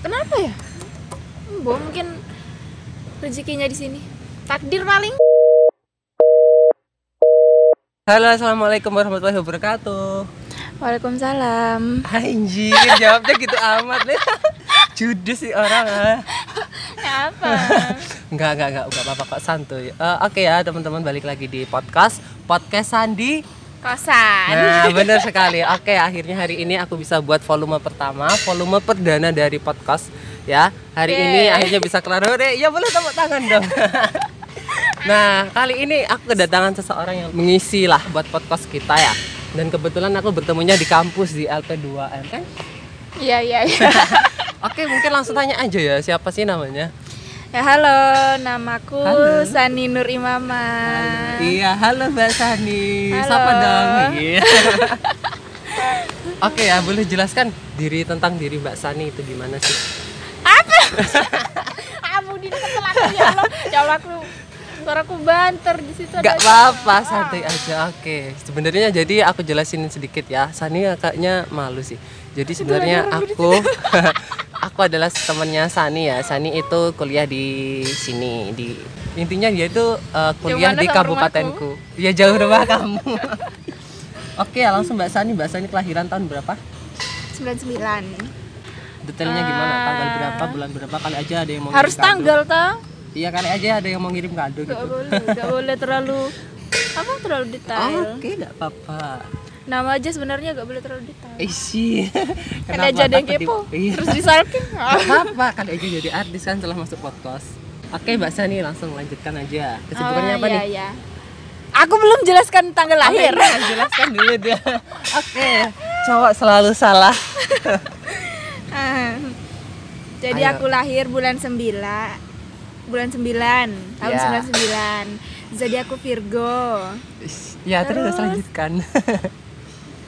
Kenapa ya? Bo mungkin rezekinya di sini. Takdir paling. Halo, assalamualaikum warahmatullahi wabarakatuh. Waalaikumsalam. Anjir, jawabnya gitu amat nih. Judes sih orang ah. Apa? Enggak, enggak, enggak, enggak apa-apa kok santuy. Eh, Oke ya, teman-teman balik lagi di podcast podcast Sandi. Kosan. Nah, benar sekali. Oke, akhirnya hari ini aku bisa buat volume pertama, volume perdana dari podcast ya. Hari Yeay. ini akhirnya bisa kelar. Hore, ya boleh tepuk tangan dong. nah, kali ini aku kedatangan seseorang yang mengisi lah buat podcast kita ya. Dan kebetulan aku bertemunya di kampus di LP2M kan. Iya iya. iya. Oke, mungkin langsung tanya aja ya, siapa sih namanya? Ya halo, namaku Halo. Sani Nur Imama. Iya, halo Mbak Sani. Halo. Siapa dong? Iya. Oke ya, boleh jelaskan diri tentang diri Mbak Sani itu gimana sih? Abu di dekat aku ya Allah. Ya Allah aku suaraku banter di situ ada Gak apa-apa, santai aja. Oke, sebenarnya jadi aku jelasin sedikit ya. Sani kayaknya malu sih. Jadi sebenarnya aku aku adalah temannya Sani ya. Sani itu kuliah di sini di intinya dia itu uh, kuliah di kabupatenku. Ya jauh rumah kamu. Oke, langsung Mbak Sani. Mbak Sani kelahiran tahun berapa? 99. Detailnya gimana? Tanggal berapa? Bulan berapa? Kali aja ada yang mau Harus ngirim tanggal toh? Iya, kali aja ada yang mau ngirim kado Gak gitu. boleh, gak boleh terlalu apa terlalu detail. Oke, enggak apa-apa. Nama aja sebenarnya gak boleh terlalu detail. Isi. Kan aja ada yang kepo. Iya. Terus disalkin. apa kali aja jadi artis kan setelah masuk podcast. Oke, Mbak Sani langsung lanjutkan aja. Kesibukannya apa iya, nih? Iya. Aku belum jelaskan tanggal lahir. Oke, iya, jelaskan dulu deh. Oke, cowok selalu salah. Ah. Jadi Ayo. aku lahir bulan 9 bulan 9 tahun Ya. 99. Jadi aku Virgo. Ya, terus Terus? lanjutkan.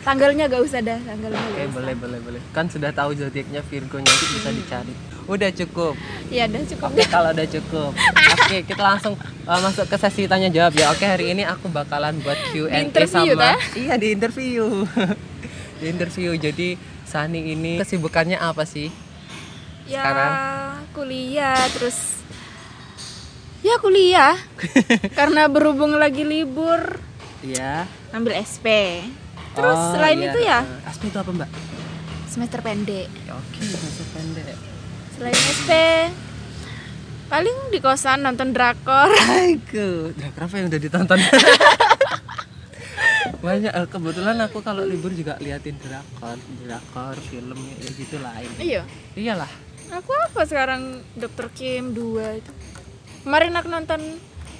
Tanggalnya gak usah dah, tanggalnya Oke, usah. boleh, boleh, boleh. Kan sudah tahu zodiaknya Virgo nanti bisa dicari. Udah cukup. Iya, dah cukup. Oke, kalau udah cukup. Oke, kita langsung uh, masuk ke sesi tanya jawab ya. Oke, hari ini aku bakalan buat Q&A interview, sama tah? Iya, di interview. di interview. Jadi Sani ini kesibukannya apa sih? Ya, Sekarang? kuliah terus Ya kuliah Karena berhubung lagi libur Iya. Ambil SP Terus Oh, selain iya. itu ya Aspi itu apa, Mbak? Semester pendek Ya, Oke, masuk pendek. Selain SP Paling di kosan nonton drakor Aiko, drakor apa yang udah ditonton? Banyak eh, kebetulan aku kalau libur juga liatin drakor, drakor, film ya gitu lain. Iya Iyalah. Aku apa sekarang Dr. Kim 2 itu Kemarin aku nonton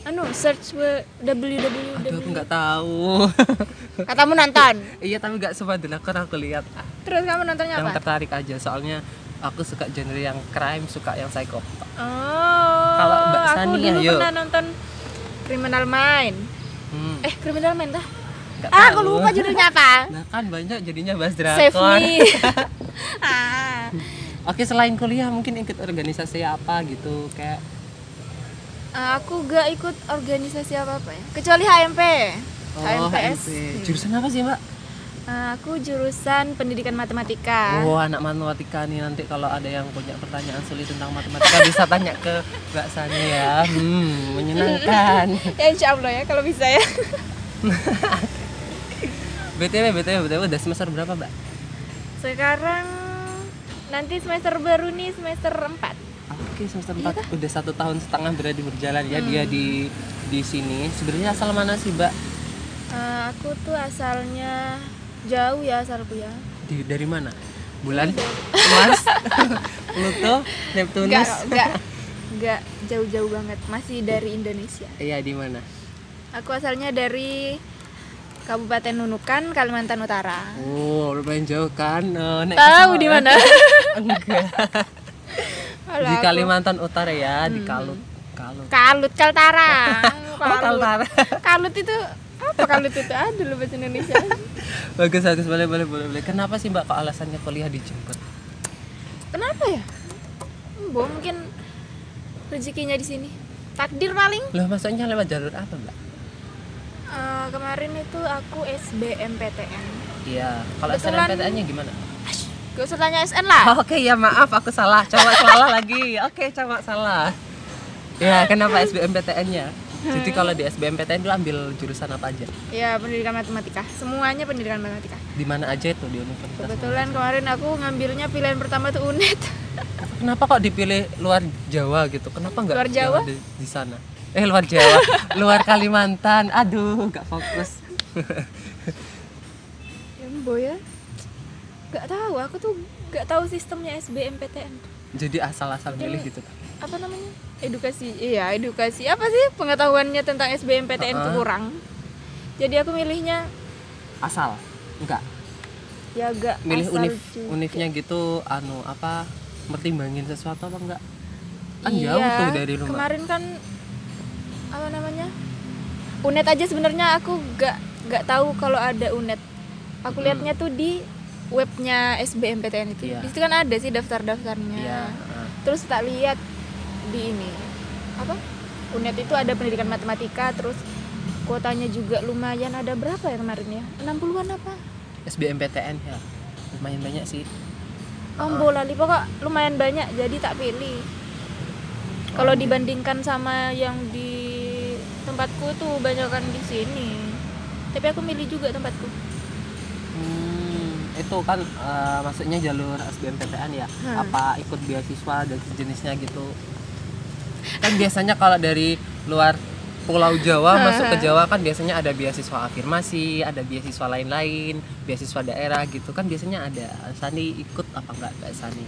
Anu, search www Aduh, aku nggak tahu. Katamu nonton iya, tapi nggak semua drakor aku lihat. Terus kamu nontonnya yang apa? tertarik aja, soalnya aku suka genre yang crime, suka yang psychopath. Oh Kalau Mbak Aku Sani ya, dulu yuk. pernah nonton Criminal Mind Hmm, Eh, Criminal Mind dah nggak Ah, aku lupa judulnya apa Nah kan banyak jadinya bahas Save drakor. Me ah. Oke selain kuliah mungkin ikut organisasi apa gitu kayak Aku gak ikut organisasi apa-apa ya Kecuali HMP HMPS HMP. Jurusan apa sih mbak? Ah, Aku jurusan pendidikan matematika Oh anak matematika nih nanti kalau ada yang punya pertanyaan sulit tentang matematika bisa tanya ke Mbak Sani ya. Hmm menyenangkan. Ya insya Allah ya kalau bisa ya btw btw btw udah semester berapa mbak? Sekarang nanti semester baru nih semester 4 Oke semester Iya 4 udah satu tahun setengah berarti berjalan ya dia di di sini. Sebenarnya asal mana sih mbak? Eh, Aku tuh asalnya jauh ya asalku ya Di, dari mana? Bulan? Mars? Pluto? Neptunus? Enggak, enggak Enggak jauh-jauh banget Masih dari Indonesia Iya di mana? Aku asalnya dari Kabupaten Nunukan, Kalimantan Utara Oh lumayan jauh kan? Naik Tahu di mana? Enggak. Alah, di aku- Kalimantan Utara ya, di Kalut. Kalut. Kalut Kaltara. Oh, Kaltara. Kalut itu apa Kalut itu? Ada loh bahasa Indonesia. bagus bagus boleh boleh boleh boleh. Kenapa sih Mbak kok alasannya kuliah di Jember? Kenapa ya? Bo mungkin rezekinya di sini. Takdir paling. Loh masuknya lewat jalur apa Mbak? Eh, kemarin itu aku SBMPTN. Iya. Kalau Kebetulan- SNMPTN-nya gimana? Gak usah tanya SN lah. Oke ya maaf aku salah, coba salah lagi. Oke coba salah. Ya kenapa SBMPTN-nya? Jadi kalau di SBMPTN itu ambil jurusan apa aja? Ya pendidikan matematika. Semuanya pendidikan matematika. Di mana aja itu di universitas? Kebetulan kemarin aku ngambilnya pilihan pertama tuh UNED. Kenapa kok dipilih luar Jawa gitu? Kenapa nggak Luar Jawa? yang ada di sana? Eh luar Jawa, luar Kalimantan. Aduh, nggak fokus. Ya. Gak tahu, aku tuh gak tahu sistemnya SBMPTN. Jadi asal-asal milih gitu. Apa namanya? Edukasi. Iya, edukasi. Apa sih pengetahuannya tentang SBMPTN tuh Ha-ha. kurang. Jadi aku milihnya Asal? Enggak. ya gak Milih asal univ juga. univnya gitu anu apa mertimbangin sesuatu apa enggak? Kan Iya, jauh tuh dari rumah. Kemarin kan apa namanya? UNED aja sebenarnya aku gak gak tahu kalau ada UNED. Aku Hmm. lihatnya tuh di webnya SBMPTN itu. Iya. Di situ kan ada sih daftar-daftarnya. Iya. heeh. Terus tak lihat di ini apa? UNED itu ada pendidikan matematika, terus kuotanya juga lumayan ada berapa ya kemarin ya? 60-an apa? SBMPTN ya. Lumayan banyak sih. Oh, bola li pokok lumayan banyak jadi tak pilih. Kalau dibandingkan sama yang di tempatku tuh banyakan di sini. Tapi aku milih juga tempatku. Itu kan eh, maksudnya jalur SBMPTN ya. Hmm. Apa ikut beasiswa dan sejenisnya gitu. Kan biasanya kalau dari luar Pulau Jawa Hmm. masuk ke Jawa kan biasanya ada beasiswa afirmasi, ada beasiswa lain-lain, beasiswa daerah gitu kan biasanya ada. Sani ikut apa enggak Mbak Sani?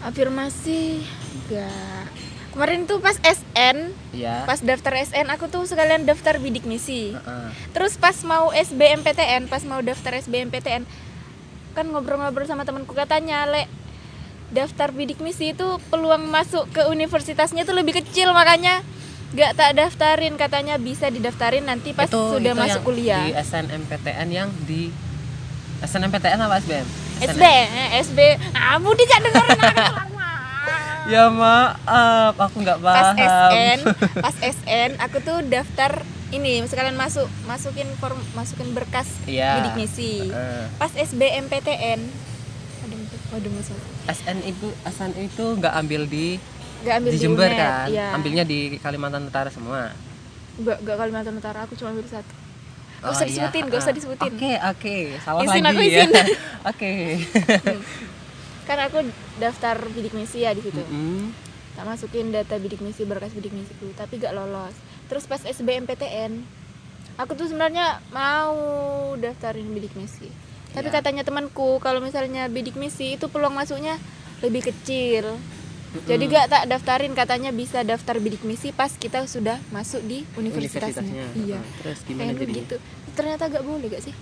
Afirmasi enggak. Kemarin tuh pas SN, Ya. pas daftar SN aku tuh sekalian daftar bidik misi. Heeh. Terus pas mau SBMPTN, pas mau daftar SBMPTN, kan ngobrol-ngobrol sama temanku katanya, "Le, daftar bidik misi itu peluang masuk ke universitasnya tuh lebih kecil makanya gak tak daftarin katanya bisa didaftarin nanti pas Itu- sudah itu masuk yang kuliah." Di SNMPTN yang di SNMPTN apa SBM? SB, eh, SB. Ah, Budi gak dengerin. Ya maaf, aku nggak Pas paham. SN, pas SN aku tuh daftar ini sekalian masuk masukin form masukin berkas Iya. bidik misi. Heeh. Pas SBMPTN Waduh, waduh musuh. SN itu SN itu nggak ambil di Gak ambil di di, Jember UNED, kan? Iya. Ambilnya di Kalimantan Utara semua. Gak, gak Kalimantan Utara, aku cuma ambil satu. Gak Oh, usah iya. disebutin, gak usah Ah, disebutin. Oke, oke. Salah Izin lagi aku, ya. izin. Oke. Kan aku daftar bidik misi ya di situ. Mm-mm. Tak masukin data bidik misi, berkas bidik misiku, tapi gak lolos. Terus pas SBMPTN, aku tuh sebenarnya mau daftarin bidik misi. Tapi Iya. katanya temanku kalau misalnya bidik misi itu peluang masuknya lebih kecil. Jadi gak tak daftarin katanya bisa daftar bidik misi pas kita sudah masuk di universitasnya. Universitasnya. Iya. Terus gimana jadinya? gitu. Ternyata gak boleh gak sih?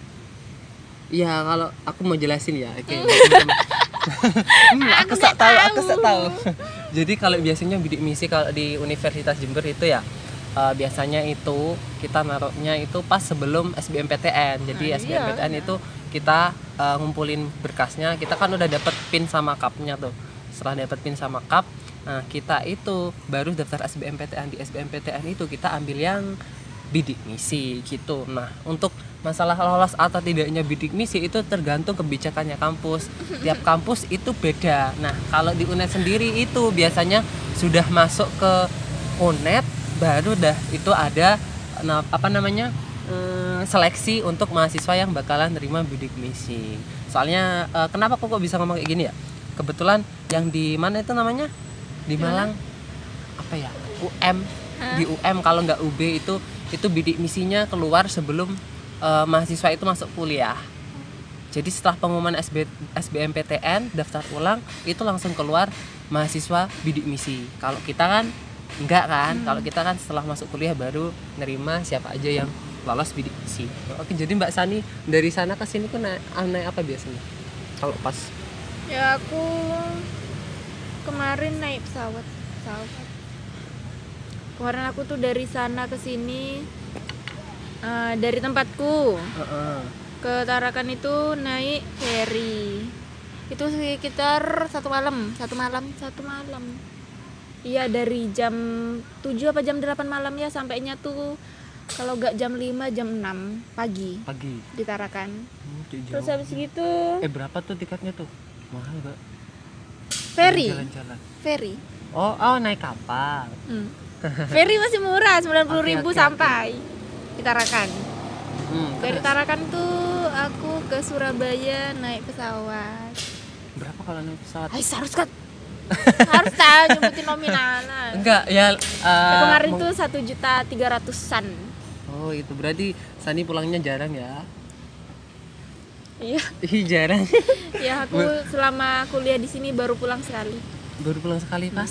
Iya, kalau aku mau jelasin ya. Oke. teman-teman. Hmm, aku sok tahu, aku sok tahu. Jadi kalau biasanya bidik misi kalau di Universitas Jember itu ya eh, biasanya itu kita naruhnya itu pas sebelum SBMPTN. Jadi Nah, SBMPTN iya. itu kita eh, ngumpulin berkasnya, kita kan udah dapet pin sama cupnya tuh. Setelah dapet pin sama cup, nah kita itu baru daftar SBMPTN di SBMPTN itu kita ambil yang bidik misi gitu. Nah, untuk masalah lolos atau tidaknya bidik misi itu tergantung kebijakannya kampus. Tiap kampus itu beda. Nah, kalau di UNED sendiri itu biasanya sudah masuk ke UNED baru dah itu ada apa namanya? eh, seleksi untuk mahasiswa yang bakalan terima bidik misi. Soalnya eh, kenapa kok kok bisa ngomong kayak gini ya? Kebetulan yang di mana itu namanya? Di Malang apa ya? UM di UM kalau nggak UB itu itu bidik misinya keluar sebelum eh, mahasiswa itu masuk kuliah. Jadi setelah pengumuman SB, SBMPTN daftar ulang itu langsung keluar mahasiswa bidik misi. Kalau kita kan enggak kan? Kalau kita kan setelah masuk kuliah baru nerima siapa aja yang lolos bidik misi. Oke, jadi Mbak Sani dari sana ke sini tuh naik, naik apa biasanya? Kalau pas Ya aku kemarin naik pesawat. Pesawat. Kemarin aku tuh dari sana ke sini eh, dari tempatku Heeh. ke Tarakan itu naik ferry. Itu sekitar satu malam, satu malam, satu malam. Iya dari jam 7 apa jam 8 malam ya sampainya tuh kalau nggak jam 5 jam 6 pagi pagi. di Tarakan. Hmm. Terus habis gitu Eh berapa tuh tiketnya tuh? mahal gak ferry. Jalan-jalan. Ferry. Oh oh naik kapal. Hmm. ferry masih murah 90.000 Oke, ribu oke, sampai di Tarakan hmm, dari terus? Tarakan tuh aku ke Surabaya naik pesawat. Berapa kalau naik pesawat? Hai harus kan harus tahu nyebutin nominal enggak ya eh, kemarin tuh satu juta tiga ratusan. Oh itu berarti Sani pulangnya jarang ya? Iya. Ih jarang. Ya aku selama kuliah di sini baru pulang sekali. Baru pulang sekali pas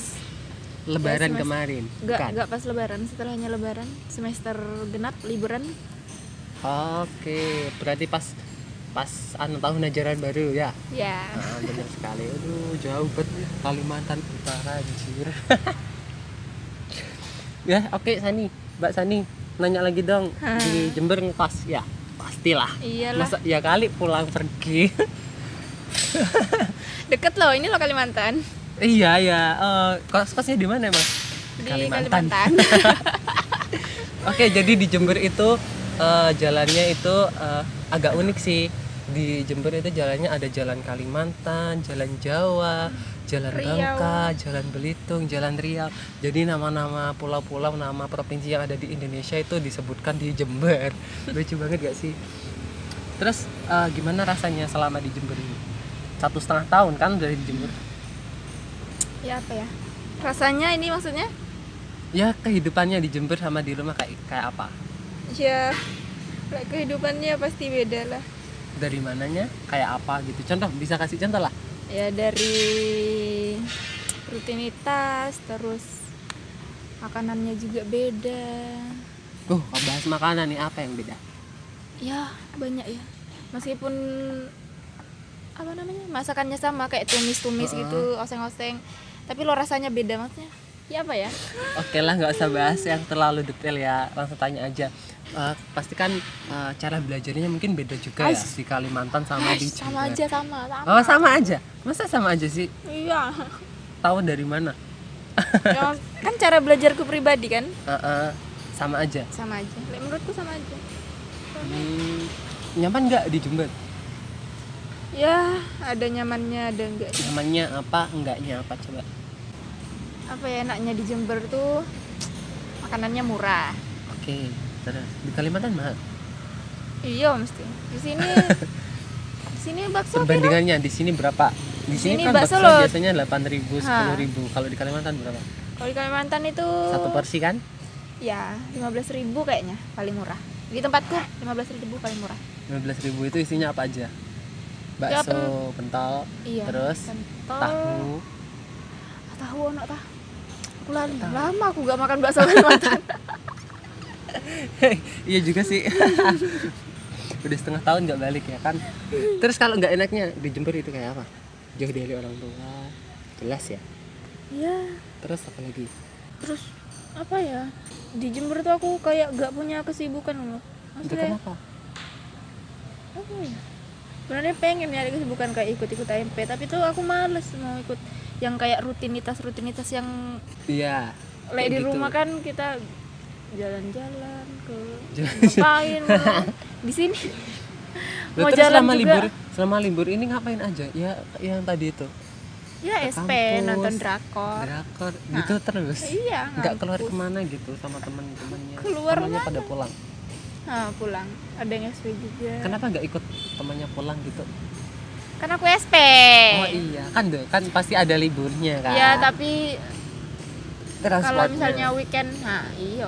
lebaran semester- kemarin? Enggak, enggak pas lebaran, setelahnya lebaran, semester genap liburan. Oke, berarti pas pas anu tahun ajaran baru ya. Ya. Ah, benar sekali. Aduh, jauh banget Kalimantan Utara anjir. ya, oke Sani. Mbak Sani, nanya lagi dong. Di Jember ngekos ya? Pastilah. Iyalah. Masa ya kali pulang pergi. Deket loh, ini loh Kalimantan. iya, ya. Eh, kos-kosnya di mana, Mas? Di Kalimantan. Oke, jadi di Jember itu eh, jalannya itu eh, agak unik sih. Di Jember itu jalannya ada jalan Kalimantan, jalan Jawa, jalan Riau. Bangka, jalan Belitung, jalan Riau. Jadi nama-nama pulau-pulau, nama provinsi yang ada di Indonesia itu disebutkan di Jember. Lucu banget gak sih? Terus eh, gimana rasanya selama di Jember ini? Satu setengah tahun kan dari di Jember? ya apa ya? Rasanya ini maksudnya? Ya kehidupannya di Jember sama di rumah kayak kayak apa? Ya kehidupannya pasti beda lah. Dari mananya? Kayak apa gitu? Contoh bisa kasih contoh lah. Ya dari rutinitas, terus makanannya juga beda. Uh, bahas makanan nih apa yang beda? Ya banyak ya. Meskipun apa namanya masakannya sama kayak tumis-tumis Heeh. gitu, oseng-oseng, tapi lo rasanya beda maksudnya. Ya apa ya? Oke lah nggak usah bahas yang terlalu detail ya langsung tanya aja Eh, pasti kan eh, cara belajarnya mungkin beda juga ya Ais. di Kalimantan sama di Ais, sama Jember. aja sama sama. Oh sama aja masa sama aja sih Iya. tahu dari mana Ya, kan cara belajarku pribadi kan Eh, eh, sama aja sama aja. Menurutku sama aja. hmm, nyaman nggak di Jember Ya, ada nyamannya, ada enggak. nyamannya apa enggaknya apa coba Apa ya enaknya di Jember tuh makanannya murah. oke terus di Kalimantan mahal Iya mesti. Di sini di sini bakso perbandingannya di sini berapa di sini, kan bakso bakso lo- biasanya 8.000 Ha. 10.000 kalau di Kalimantan berapa Kalau di Kalimantan itu satu porsi kan ya 15.000 kayaknya paling murah. Di tempatku 15.000 paling murah. 15.000 itu isinya apa aja Ya, bakso pentol Iya. terus Pentol. tahu Ah, tahu anak tah. Aku lali. Lama aku gak makan bakso Kalimantan. iya juga sih udah setengah tahun nggak balik ya kan terus kalau nggak enaknya di Jember itu kayak apa jauh dari orang tua jelas ya Iya. terus apa lagi Terus apa ya? Di Jember tuh aku kayak gak punya kesibukan loh. itu Maksudnya kenapa apa ya? Sebenarnya pengen nyari kesibukan kayak ikut-ikut AMP, tapi tuh aku males mau ikut yang kayak rutinitas-rutinitas yang iya Lek Kayak di gitu. rumah kan kita jalan-jalan ke ngapain di sini. Loh, mau terus jalan selama juga. libur selama libur ini ngapain aja? Ya yang tadi itu. Ya ke SP kampus, nonton drakor. Drakor gitu terus. Iya nggak keluar ke mana gitu sama teman-temannya Keluar temannya mana? pada pulang. Nah pulang. Ada yang SP juga. Kenapa nggak ikut temannya pulang gitu? Kan aku SP oh iya. Kan deh kan pasti ada liburnya kan. ya tapi kalau misalnya weekend nah iya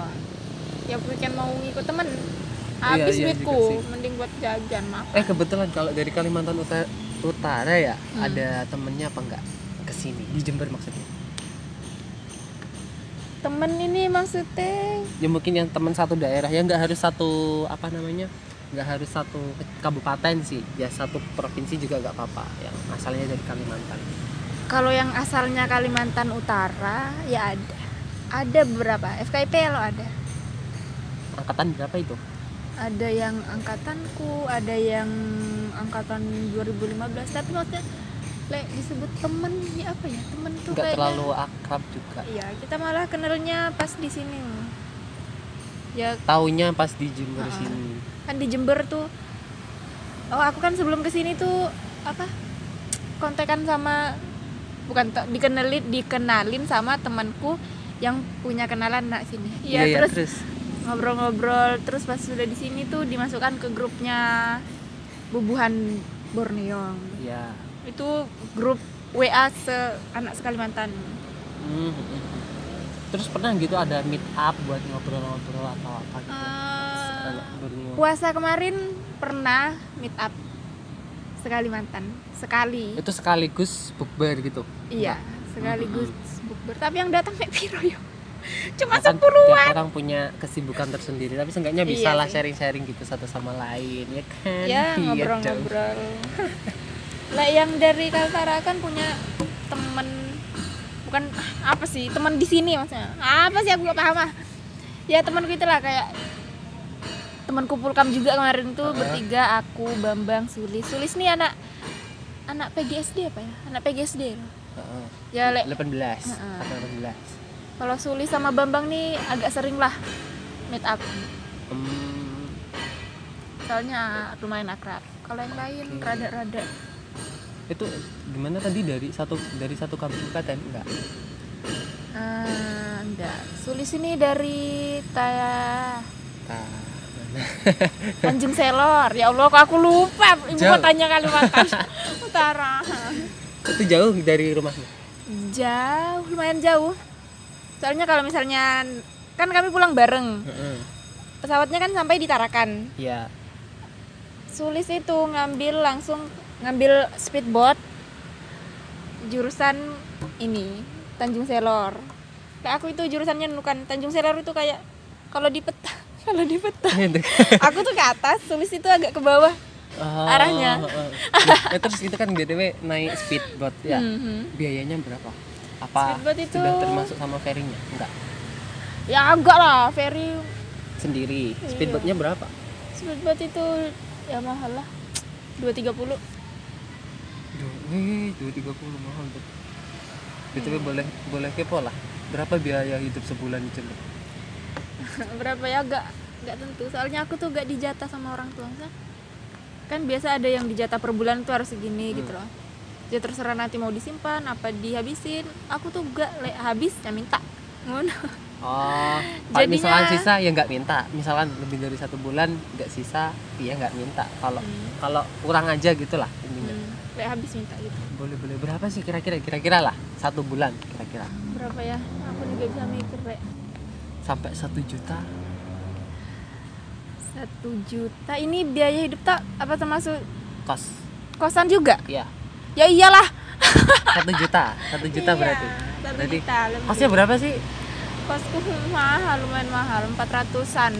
ya weekend mau ngikut temen Iya, habis iya duitku sih. mending buat jajan makan Eh kebetulan kalau dari Kalimantan Utara, Utara ya Hmm. ada temennya apa enggak ke sini di Jember maksudnya? temen ini maksudnya Ya mungkin yang teman satu daerah ya nggak harus satu apa namanya nggak harus satu kabupaten sih ya satu provinsi juga nggak apa-apa yang asalnya dari Kalimantan. Kalau yang asalnya Kalimantan Utara ya ada. Ada beberapa. FKIP lo ada. Angkatan berapa itu? Ada yang angkatanku, ada yang angkatan 2015. Tapi maksudnya lek disebut temen ya apa ya? Temen tuh Nggak terlalu akrab juga. Iya, kita malah kenalnya pas di sini. Ya Taunya pas di Jember Ha-ha. sini. kan di Jember tuh Oh, aku kan sebelum ke sini tuh apa? kontekan sama bukan dikenalin dikenalin sama temanku yang punya kenalan nak sini Iya, iya, terus terus. Ngobrol-ngobrol terus pas sudah di sini tuh dimasukkan ke grupnya bubuhan Borneo Iya. itu grup WA se anak sekalimantan Hmm. Terus pernah gitu ada meet up buat ngobrol-ngobrol atau apa gitu? Borneo. puasa kemarin pernah meet up sekali mantan sekali Itu sekaligus bukber gitu. iya sekaligus bukber tapi yang datang mek piro yo cuma kan sepuluh tiap orang punya kesibukan tersendiri, tapi seenggaknya bisa Iya lah sharing-sharing gitu satu sama lain, ya kan? ya ngobrol-ngobrol lah yang dari Kaltara kan punya temen bukan apa sih teman di sini maksudnya apa sih aku gak paham ah ya temanku itulah kayak teman kumpul kam juga kemarin tuh bertiga aku Bambang Sulis Sulis nih anak anak PGSD apa ya anak PGSD loh. Heeh. ya lek 18. Heeh. 18. Kalau Sulis sama Bambang nih agak sering lah meet up Hmm, soalnya lumayan akrab kalau yang lain Oke. rada-rada itu gimana tadi dari satu dari satu kabupaten enggak? Ah, enggak. Sulis ini dari Taya Nah, Tanjung Selor. Ya Allah, kok aku lupa ibu Jauh. kotanya Kalimantan Utara. itu jauh dari rumahnya. Jauh, lumayan jauh. Soalnya kalau misalnya kan kami pulang bareng. Heeh. Pesawatnya kan sampai di Tarakan. Iya. Sulis itu ngambil langsung ngambil speedboat jurusan ini Tanjung Selor. Kayak aku itu jurusannya bukan Tanjung Selor itu kayak kalau di peta kalau di peta aku tuh ke atas Sulis itu agak ke bawah Oh, Arahnya. heeh. Nah, eh, terus itu kan BTW naik speedboat ya. Mhm. Biayanya berapa? Apa Speedboat itu- sudah termasuk sama ferinya? Enggak. ya enggak lah ferry Sendiri. Iya. Speedboatnya berapa? speedboat itu ya mahal lah dua tiga puluh Wih, dua tiga puluh mahal tuh. BTW boleh boleh kepo lah. Berapa biaya hidup sebulan Jember? berapa ya enggak enggak tentu soalnya aku tuh gak dijatah sama orang tua kan biasa ada yang dijatah per bulan tuh harus segini gitu loh ya terserah nanti mau disimpan apa dihabisin. Aku tuh gak le habis ya minta. Ngono. Oh, kalau Jadinya- misalkan sisa ya nggak minta. Misalkan lebih dari satu bulan nggak sisa, ya nggak minta. Kalau Hmm. kalau kurang aja gitulah intinya. hmm, le habis minta gitu. Boleh boleh. Berapa sih kira-kira? Kira-kira lah satu bulan kira-kira. Berapa ya? Aku juga bisa mikir le. Sampai satu juta. satu juta. Ini biaya hidup tak? Apa termasuk Kos, kosan juga? Iya ya iyalah satu juta, satu juta Iya, berarti. satu Berarti juta lebih. kosnya berapa sih? kosku mahal lumayan mahal empat ratusan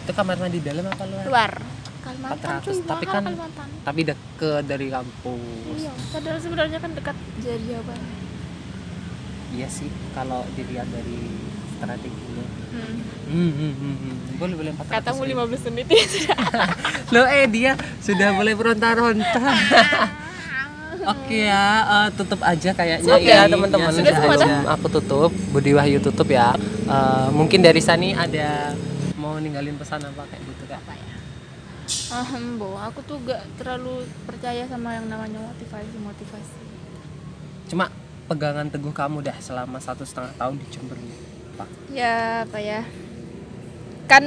Itu kamar mandi dalam apa luar? luar Kalimantan 400, cuy, tapi mahal kan- Kalimantan Tapi deket dari kampus. iya padahal sebenarnya kan dekat dari Jawa Iya sih, kalau dilihat dari strateginya. hmm. Hmm, hmm, hmm, hmm. Boleh boleh 400 katamu ribu. 15 menit ya Loh eh dia sudah mulai beronta-ronta. Oke ya, eh, tutup aja kayaknya Oke. ya teman-teman. Sudah semua Sebelum aku tutup, Budi Wahyu tutup ya. Eh, mungkin dari Sani ada mau ninggalin pesan apa kayak gitu kak? Ahem, bo, aku tuh gak terlalu percaya sama yang namanya motivasi motivasi Cuma pegangan teguh kamu dah selama satu setengah tahun di Jember ini. Pak. ya apa ya kan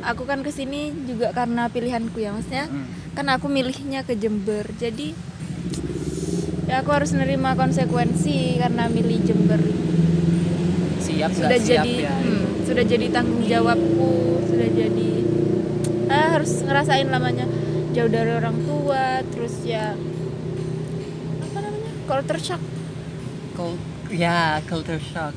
aku kan ke sini juga karena pilihanku ya maksudnya Hmm. Kan aku milihnya ke Jember jadi ya aku harus nerima konsekuensi karena milih Jember. Siap sudah siap jadi ya? hmm, sudah jadi tanggung jawabku sudah jadi ah, harus ngerasain lamanya jauh dari orang tua terus ya apa namanya culture shock. Cul- ya culture shock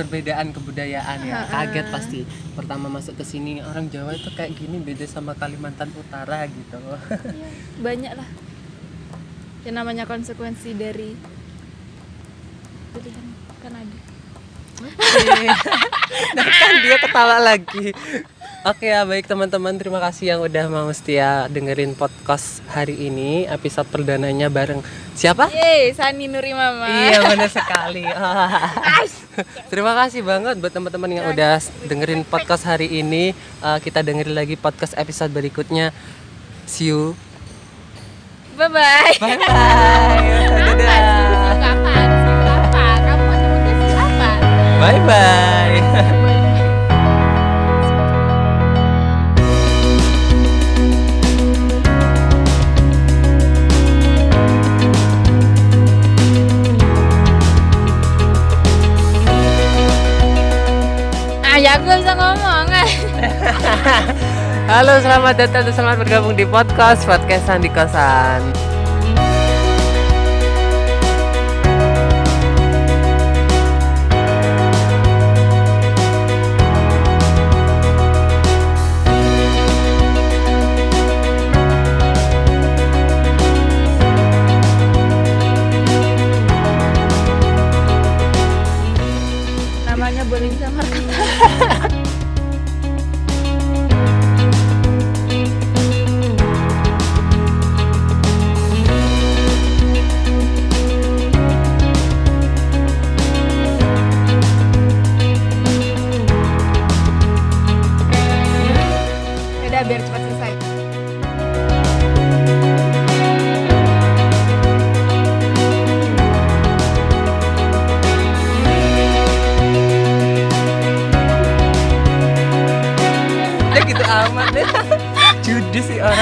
perbedaan kebudayaan ya. Kaget pasti. Pertama masuk ke sini orang Jawa itu kayak gini beda sama Kalimantan Utara gitu. Iya, banyak lah yang namanya konsekuensi dari pilihan kan ada nah kan dia ketawa lagi oke ya baik teman-teman terima kasih yang udah mau setia dengerin podcast hari ini episode perdananya bareng siapa Yeay, Sani Nuri Mama Iya benar sekali. Terima kasih banget buat teman-teman yang udah dengerin podcast hari ini. Uh, kita dengerin lagi podcast episode berikutnya. See you bye bye Bye bye. Dadah. Bye bye. Ya aku bisa ngomong. Halo, selamat datang dan selamat bergabung di podcast podcastan di kosan. Judes sih orang.